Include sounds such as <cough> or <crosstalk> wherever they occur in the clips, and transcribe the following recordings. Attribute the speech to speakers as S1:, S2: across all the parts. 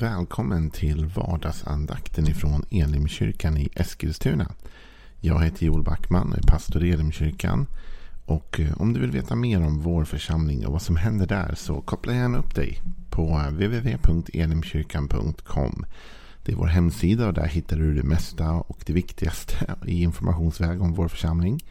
S1: Välkommen till vardagsandakten ifrån Elimkyrkan i Eskilstuna. Jag heter Joel Backman och är pastor i Elimkyrkan. Och eh, om du vill veta mer om vår församling och vad som händer där så koppla gärna upp dig på eh, www.elimkyrkan.com. Det är vår hemsida och där hittar du det mesta och det viktigaste i informationsväg om vår församling.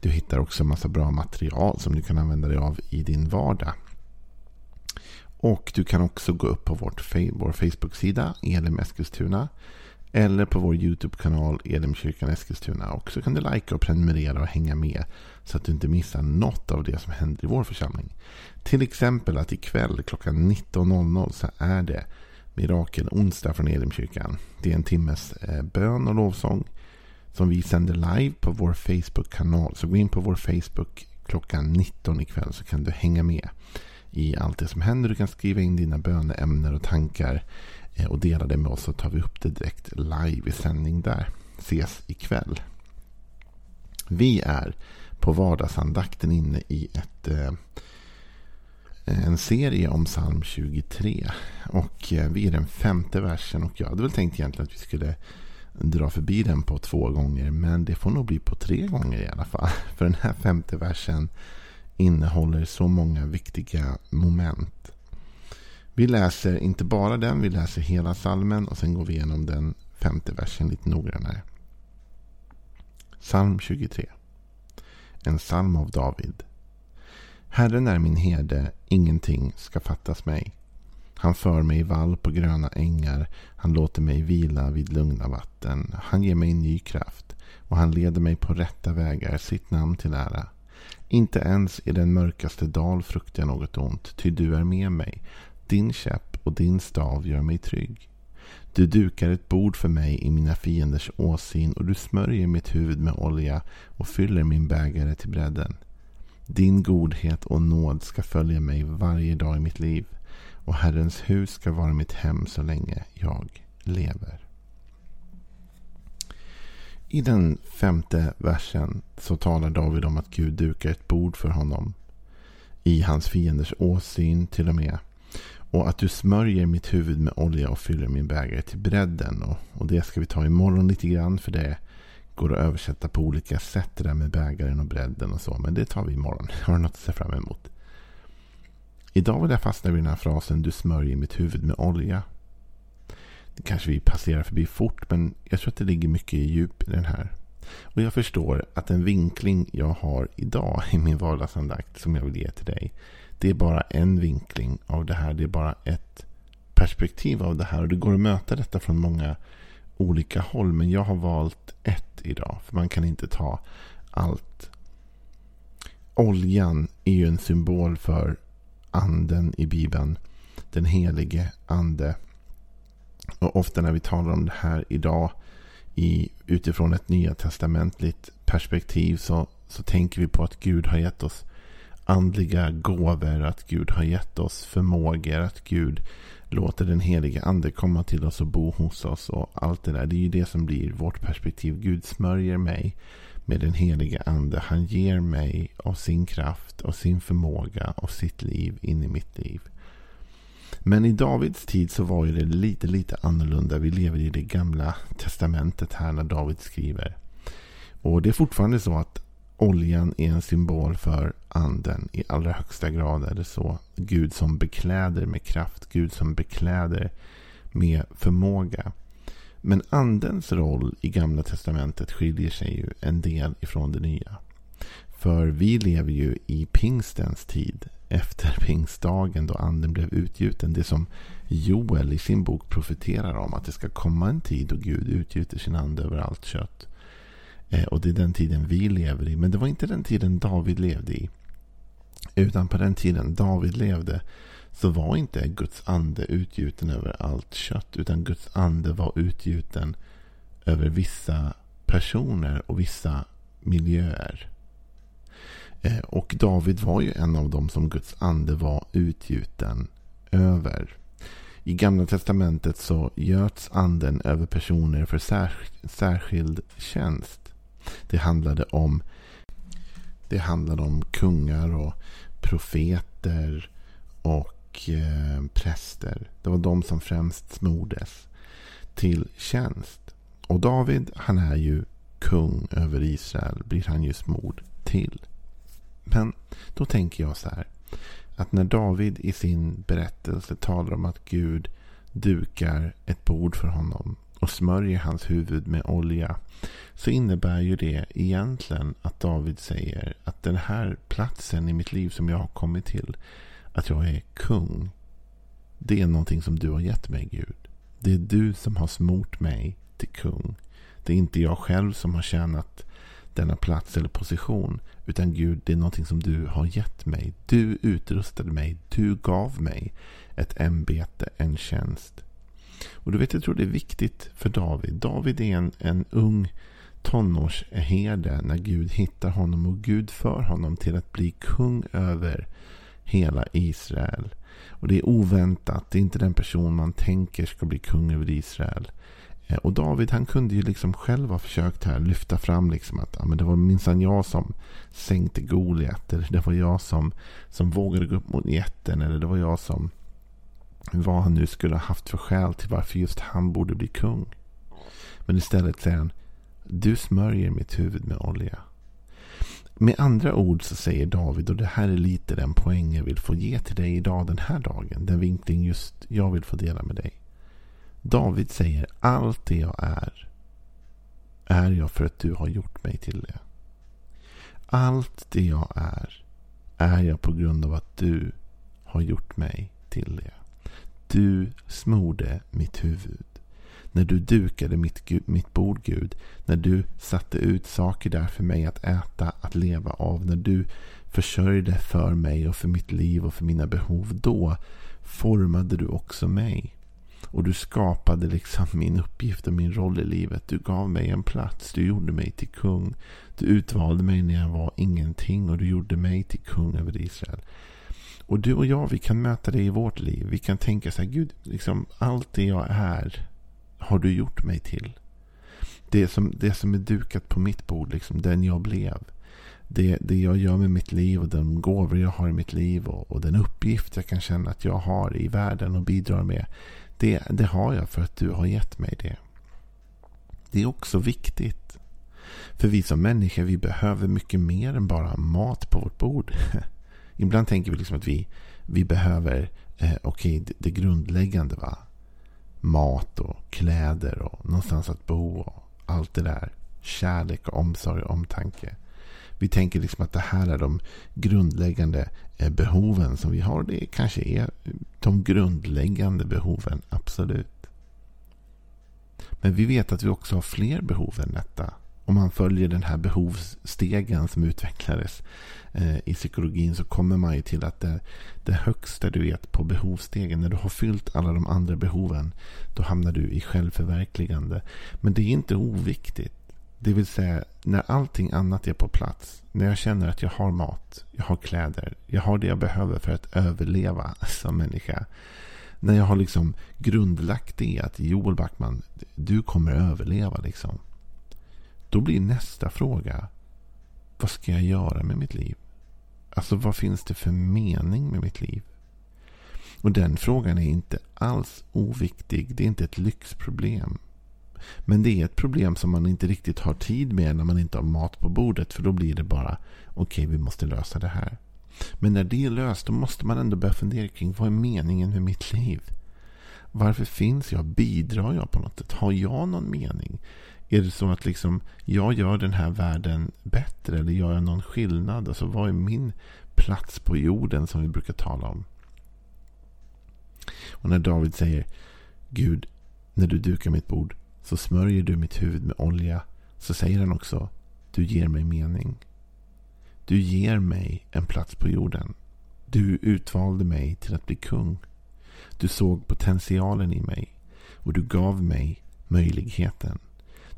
S1: Du hittar också en massa bra material som du kan använda dig av i din vardag. Och du kan också gå upp på vårt, vår Facebook-sida Elim Eskilstuna. Eller på vår YouTube-kanal Elimkyrkan Eskilstuna. Och så kan du likea och prenumerera och hänga med. Så att du inte missar något av det som händer i vår församling. Till exempel att ikväll klockan 19.00 så är det Mirakel onsdag från Elimkyrkan. Det är en timmes eh, bön och lovsång. Som vi sänder live på vår Facebook-kanal. Så gå in på vår Facebook klockan 19 ikväll så kan du hänga med i allt det som händer. Du kan skriva in dina böneämnen och tankar eh, och dela det med oss så tar vi upp det direkt live i sändning där. Ses ikväll. Vi är på vardagsandakten inne i ett, eh, en serie om psalm 23. Och eh, vi är den femte versen och jag hade väl tänkt egentligen att vi skulle dra förbi den på två gånger. Men det får nog bli på tre gånger i alla fall. <laughs> För den här femte versen innehåller så många viktiga moment. Vi läser inte bara den, vi läser hela salmen och sen går vi igenom den femte versen lite noggrannare. Psalm 23. En psalm av David. Herren är min herde, ingenting ska fattas mig. Han för mig i vall på gröna ängar, han låter mig vila vid lugna vatten. Han ger mig ny kraft och han leder mig på rätta vägar, sitt namn till ära. Inte ens i den mörkaste dal fruktar jag något ont, ty du är med mig. Din käpp och din stav gör mig trygg. Du dukar ett bord för mig i mina fienders åsyn och du smörjer mitt huvud med olja och fyller min bägare till bredden. Din godhet och nåd ska följa mig varje dag i mitt liv och Herrens hus ska vara mitt hem så länge jag lever. I den femte versen så talar David om att Gud dukar ett bord för honom. I hans fienders åsyn till och med. Och att du smörjer mitt huvud med olja och fyller min bägare till bredden. Och, och det ska vi ta imorgon lite grann för det går att översätta på olika sätt det där med bägaren och bredden och så. Men det tar vi imorgon. <laughs> Har du något att se fram emot. Idag vill jag fastna vid den här frasen du smörjer mitt huvud med olja. Kanske vi passerar förbi fort, men jag tror att det ligger mycket djup i den här. Och jag förstår att den vinkling jag har idag i min vardagsandakt som jag vill ge till dig. Det är bara en vinkling av det här. Det är bara ett perspektiv av det här. Och det går att möta detta från många olika håll. Men jag har valt ett idag. För man kan inte ta allt. Oljan är ju en symbol för anden i Bibeln. Den helige ande. Och ofta när vi talar om det här idag i, utifrån ett nya testamentligt perspektiv så, så tänker vi på att Gud har gett oss andliga gåvor, att Gud har gett oss förmågor, att Gud låter den helige ande komma till oss och bo hos oss och allt det där. Det är ju det som blir vårt perspektiv. Gud smörjer mig med den helige ande. Han ger mig av sin kraft, och sin förmåga, och sitt liv in i mitt liv. Men i Davids tid så var det lite, lite annorlunda. Vi lever i det gamla testamentet här när David skriver. Och det är fortfarande så att oljan är en symbol för anden. I allra högsta grad är det så. Gud som bekläder med kraft. Gud som bekläder med förmåga. Men andens roll i gamla testamentet skiljer sig ju en del ifrån det nya. För vi lever ju i pingstens tid efter pingstdagen då anden blev utgjuten. Det som Joel i sin bok profeterar om. Att det ska komma en tid då Gud utgjuter sin ande över allt kött. Eh, och det är den tiden vi lever i. Men det var inte den tiden David levde i. Utan på den tiden David levde så var inte Guds ande utgjuten över allt kött. Utan Guds ande var utgjuten över vissa personer och vissa miljöer. Eh, och David var ju en av dem som Guds ande var utgjuten över. I Gamla Testamentet så göts anden över personer för särskild tjänst. Det handlade om, det handlade om kungar och profeter och och eh, präster. Det var de som främst smordes till tjänst. Och David, han är ju kung över Israel, blir han ju smord till. Men då tänker jag så här. Att när David i sin berättelse talar om att Gud dukar ett bord för honom och smörjer hans huvud med olja. Så innebär ju det egentligen att David säger att den här platsen i mitt liv som jag har kommit till. Att jag är kung. Det är någonting som du har gett mig Gud. Det är du som har smort mig till kung. Det är inte jag själv som har tjänat denna plats eller position. Utan Gud, det är någonting som du har gett mig. Du utrustade mig. Du gav mig ett ämbete, en tjänst. Och du vet, jag tror det är viktigt för David. David är en, en ung tonårsherde när Gud hittar honom och Gud för honom till att bli kung över hela Israel. Och det är oväntat. Det är inte den person man tänker ska bli kung över Israel. Eh, och David han kunde ju liksom själv ha försökt här lyfta fram liksom att ja, men det var minsann jag som sänkte Goliat. Eller det var jag som, som vågade gå upp mot jätten. Eller det var jag som vad han nu skulle ha haft för skäl till varför just han borde bli kung. Men istället säger han Du smörjer mitt huvud med olja. Med andra ord så säger David, och det här är lite den poäng jag vill få ge till dig idag den här dagen. Den vinkling just jag vill få dela med dig. David säger allt det jag är, är jag för att du har gjort mig till det. Allt det jag är, är jag på grund av att du har gjort mig till det. Du smorde mitt huvud. När du dukade mitt, mitt bord, Gud. När du satte ut saker där för mig att äta, att leva av. När du försörjde för mig och för mitt liv och för mina behov. Då formade du också mig. Och du skapade liksom min uppgift och min roll i livet. Du gav mig en plats. Du gjorde mig till kung. Du utvalde mig när jag var ingenting och du gjorde mig till kung över Israel. Och du och jag, vi kan möta det i vårt liv. Vi kan tänka så här, Gud, liksom, allt det jag är har du gjort mig till. Det som, det som är dukat på mitt bord, liksom, den jag blev. Det, det jag gör med mitt liv och de gåvor jag har i mitt liv och, och den uppgift jag kan känna att jag har i världen och bidrar med. Det, det har jag för att du har gett mig det. Det är också viktigt. För vi som människor, vi behöver mycket mer än bara mat på vårt bord. <laughs> Ibland tänker vi liksom att vi, vi behöver eh, okay, det, det grundläggande. va Mat och kläder och någonstans att bo och allt det där. Kärlek och omsorg och omtanke. Vi tänker liksom att det här är de grundläggande eh, behoven som vi har. Det kanske är de grundläggande behoven, absolut. Men vi vet att vi också har fler behov än detta om man följer den här behovsstegen som utvecklades eh, i psykologin så kommer man ju till att det, det högsta du vet på behovsstegen, när du har fyllt alla de andra behoven, då hamnar du i självförverkligande. Men det är inte oviktigt. Det vill säga, när allting annat är på plats, när jag känner att jag har mat, jag har kläder, jag har det jag behöver för att överleva <laughs> som människa. När jag har liksom grundlagt det att Joel Backman, du kommer överleva liksom. Då blir nästa fråga. Vad ska jag göra med mitt liv? Alltså vad finns det för mening med mitt liv? Och den frågan är inte alls oviktig. Det är inte ett lyxproblem. Men det är ett problem som man inte riktigt har tid med när man inte har mat på bordet. För då blir det bara, okej okay, vi måste lösa det här. Men när det är löst då måste man ändå börja fundera kring vad är meningen med mitt liv? Varför finns jag? Bidrar jag på något sätt? Har jag någon mening? Är det så att liksom jag gör den här världen bättre eller gör jag någon skillnad? Alltså vad är min plats på jorden som vi brukar tala om? Och när David säger Gud, när du dukar mitt bord så smörjer du mitt huvud med olja. Så säger han också Du ger mig mening. Du ger mig en plats på jorden. Du utvalde mig till att bli kung. Du såg potentialen i mig och du gav mig möjligheten.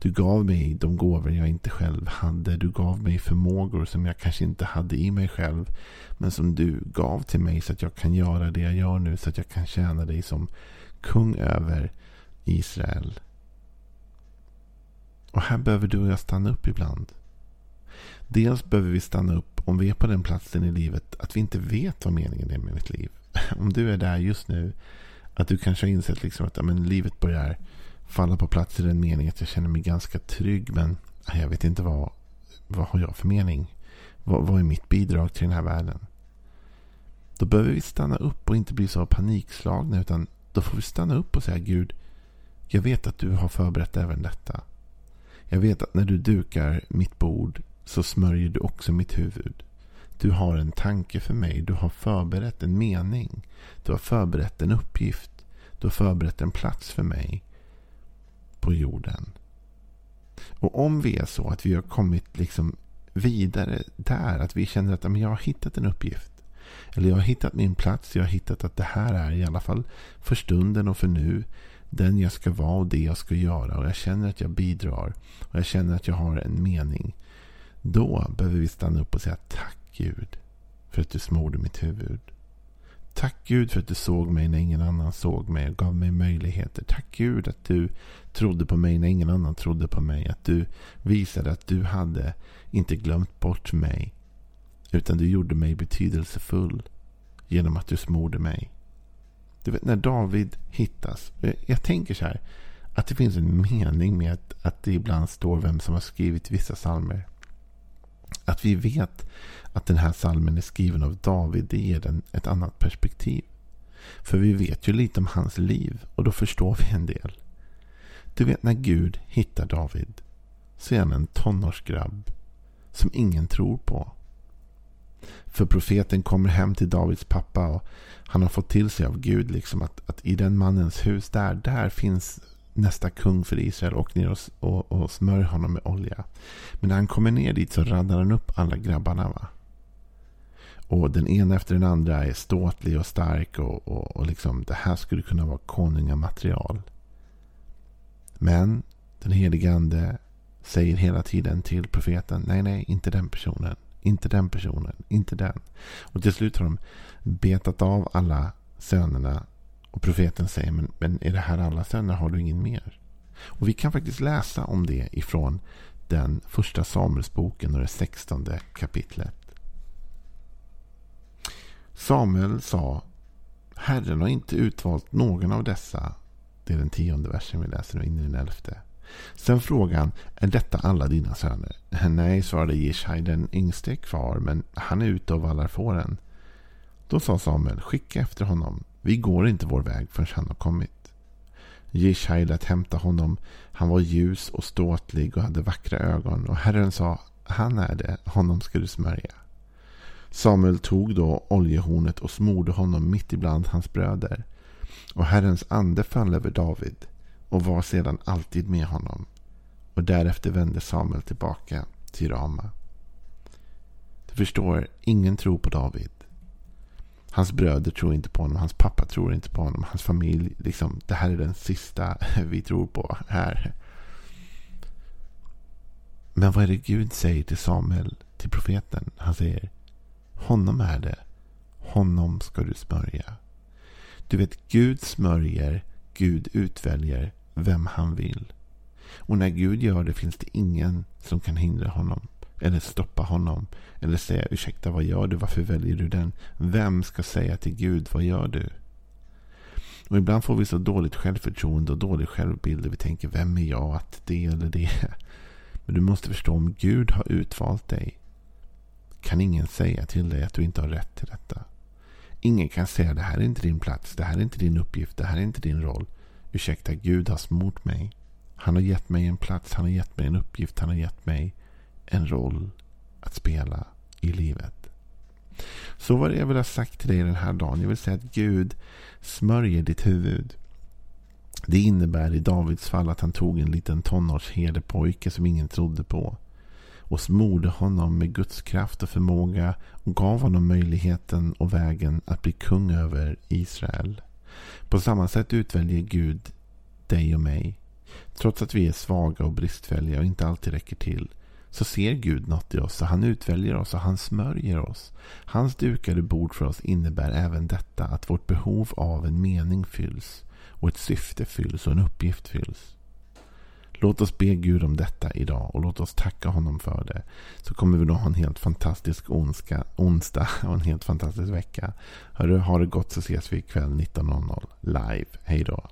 S1: Du gav mig de gåvor jag inte själv hade. Du gav mig förmågor som jag kanske inte hade i mig själv. Men som du gav till mig så att jag kan göra det jag gör nu. Så att jag kan tjäna dig som kung över Israel. Och här behöver du och jag stanna upp ibland. Dels behöver vi stanna upp om vi är på den platsen i livet att vi inte vet vad meningen är med mitt liv. <laughs> Om du är där just nu. Att du kanske har insett liksom att men, livet börjar falla på plats i den meningen att jag känner mig ganska trygg. Men jag vet inte vad, vad har jag för mening? Vad, vad är mitt bidrag till den här världen? Då behöver vi stanna upp och inte bli så panikslagna. Utan då får vi stanna upp och säga Gud, jag vet att du har förberett även detta. Jag vet att när du dukar mitt bord så smörjer du också mitt huvud. Du har en tanke för mig. Du har förberett en mening. Du har förberett en uppgift. Du har förberett en plats för mig på jorden. Och om vi är så att vi har kommit liksom vidare där. Att vi känner att jag har hittat en uppgift. Eller jag har hittat min plats. Jag har hittat att det här är i alla fall för stunden och för nu. Den jag ska vara och det jag ska göra. Och jag känner att jag bidrar. Och jag känner att jag har en mening. Då behöver vi stanna upp och säga tack Gud för att du smorde mitt huvud. Tack Gud för att du såg mig när ingen annan såg mig och gav mig möjligheter. Tack Gud att du trodde på mig när ingen annan trodde på mig. Att du visade att du hade inte glömt bort mig. Utan du gjorde mig betydelsefull genom att du smorde mig. Du vet när David hittas. Eh, jag tänker så här. Att det finns en mening med att, att det ibland står vem som har skrivit vissa psalmer. Att vi vet att den här salmen är skriven av David, det ger den ett annat perspektiv. För vi vet ju lite om hans liv och då förstår vi en del. Du vet när Gud hittar David så är han en tonårsgrabb som ingen tror på. För profeten kommer hem till Davids pappa och han har fått till sig av Gud liksom att, att i den mannens hus där, där finns nästa kung för Israel. Åk ner och, och, och smörj honom med olja. Men när han kommer ner dit så radar han upp alla grabbarna. va. Och den ena efter den andra är ståtlig och stark. Och, och, och liksom, det här skulle kunna vara konungamaterial. Men den helige ande säger hela tiden till profeten. Nej, nej, inte den personen. Inte den personen. Inte den. Och till slut har de betat av alla sönerna och profeten säger, men, men är det här alla söner? Har du ingen mer? Och vi kan faktiskt läsa om det ifrån den första Samuelsboken och det sextonde kapitlet. Samuel sa, Herren har inte utvalt någon av dessa. Det är den tionde versen vi läser nu in i den elfte. Sen frågade han, är detta alla dina söner? <laughs> Nej, svarade Jishaj, den yngste är kvar, men han är ute och vallar fåren. Då sa Samuel, skicka efter honom. Vi går inte vår väg förrän han har kommit. Jishaj lät hämta honom. Han var ljus och ståtlig och hade vackra ögon. Och Herren sa, han är det, honom ska du smörja. Samuel tog då oljehornet och smorde honom mitt ibland hans bröder. Och Herrens ande föll över David och var sedan alltid med honom. Och därefter vände Samuel tillbaka till Rama. Du förstår, ingen tror på David. Hans bröder tror inte på honom. Hans pappa tror inte på honom. Hans familj, liksom, det här är den sista <laughs> vi tror på här. Men vad är det Gud säger till Samuel, till profeten? Han säger, honom är det. Honom ska du smörja. Du vet, Gud smörjer, Gud utväljer vem han vill. Och när Gud gör det finns det ingen som kan hindra honom. Eller stoppa honom. Eller säga ursäkta vad gör du? Varför väljer du den? Vem ska säga till Gud vad gör du? Och ibland får vi så dåligt självförtroende och dålig självbild. Och vi tänker vem är jag att det eller det. Men du måste förstå om Gud har utvalt dig. Kan ingen säga till dig att du inte har rätt till detta. Ingen kan säga det här är inte din plats. Det här är inte din uppgift. Det här är inte din roll. Ursäkta, Gud har smort mig. Han har gett mig en plats. Han har gett mig en uppgift. Han har gett mig en roll att spela i livet. Så vad jag vill ha sagt till dig den här dagen. Jag vill säga att Gud smörjer ditt huvud. Det innebär i Davids fall att han tog en liten tonårsherdepojke som ingen trodde på. Och smorde honom med Guds kraft och förmåga. Och gav honom möjligheten och vägen att bli kung över Israel. På samma sätt utväljer Gud dig och mig. Trots att vi är svaga och bristfälliga och inte alltid räcker till så ser Gud något i oss och han utväljer oss och han smörjer oss. Hans dukade bord för oss innebär även detta att vårt behov av en mening fylls och ett syfte fylls och en uppgift fylls. Låt oss be Gud om detta idag och låt oss tacka honom för det. Så kommer vi då ha en helt fantastisk onska, onsdag <laughs> och en helt fantastisk vecka. Hörru, ha det gott så ses vi ikväll 19.00 live. Hej då.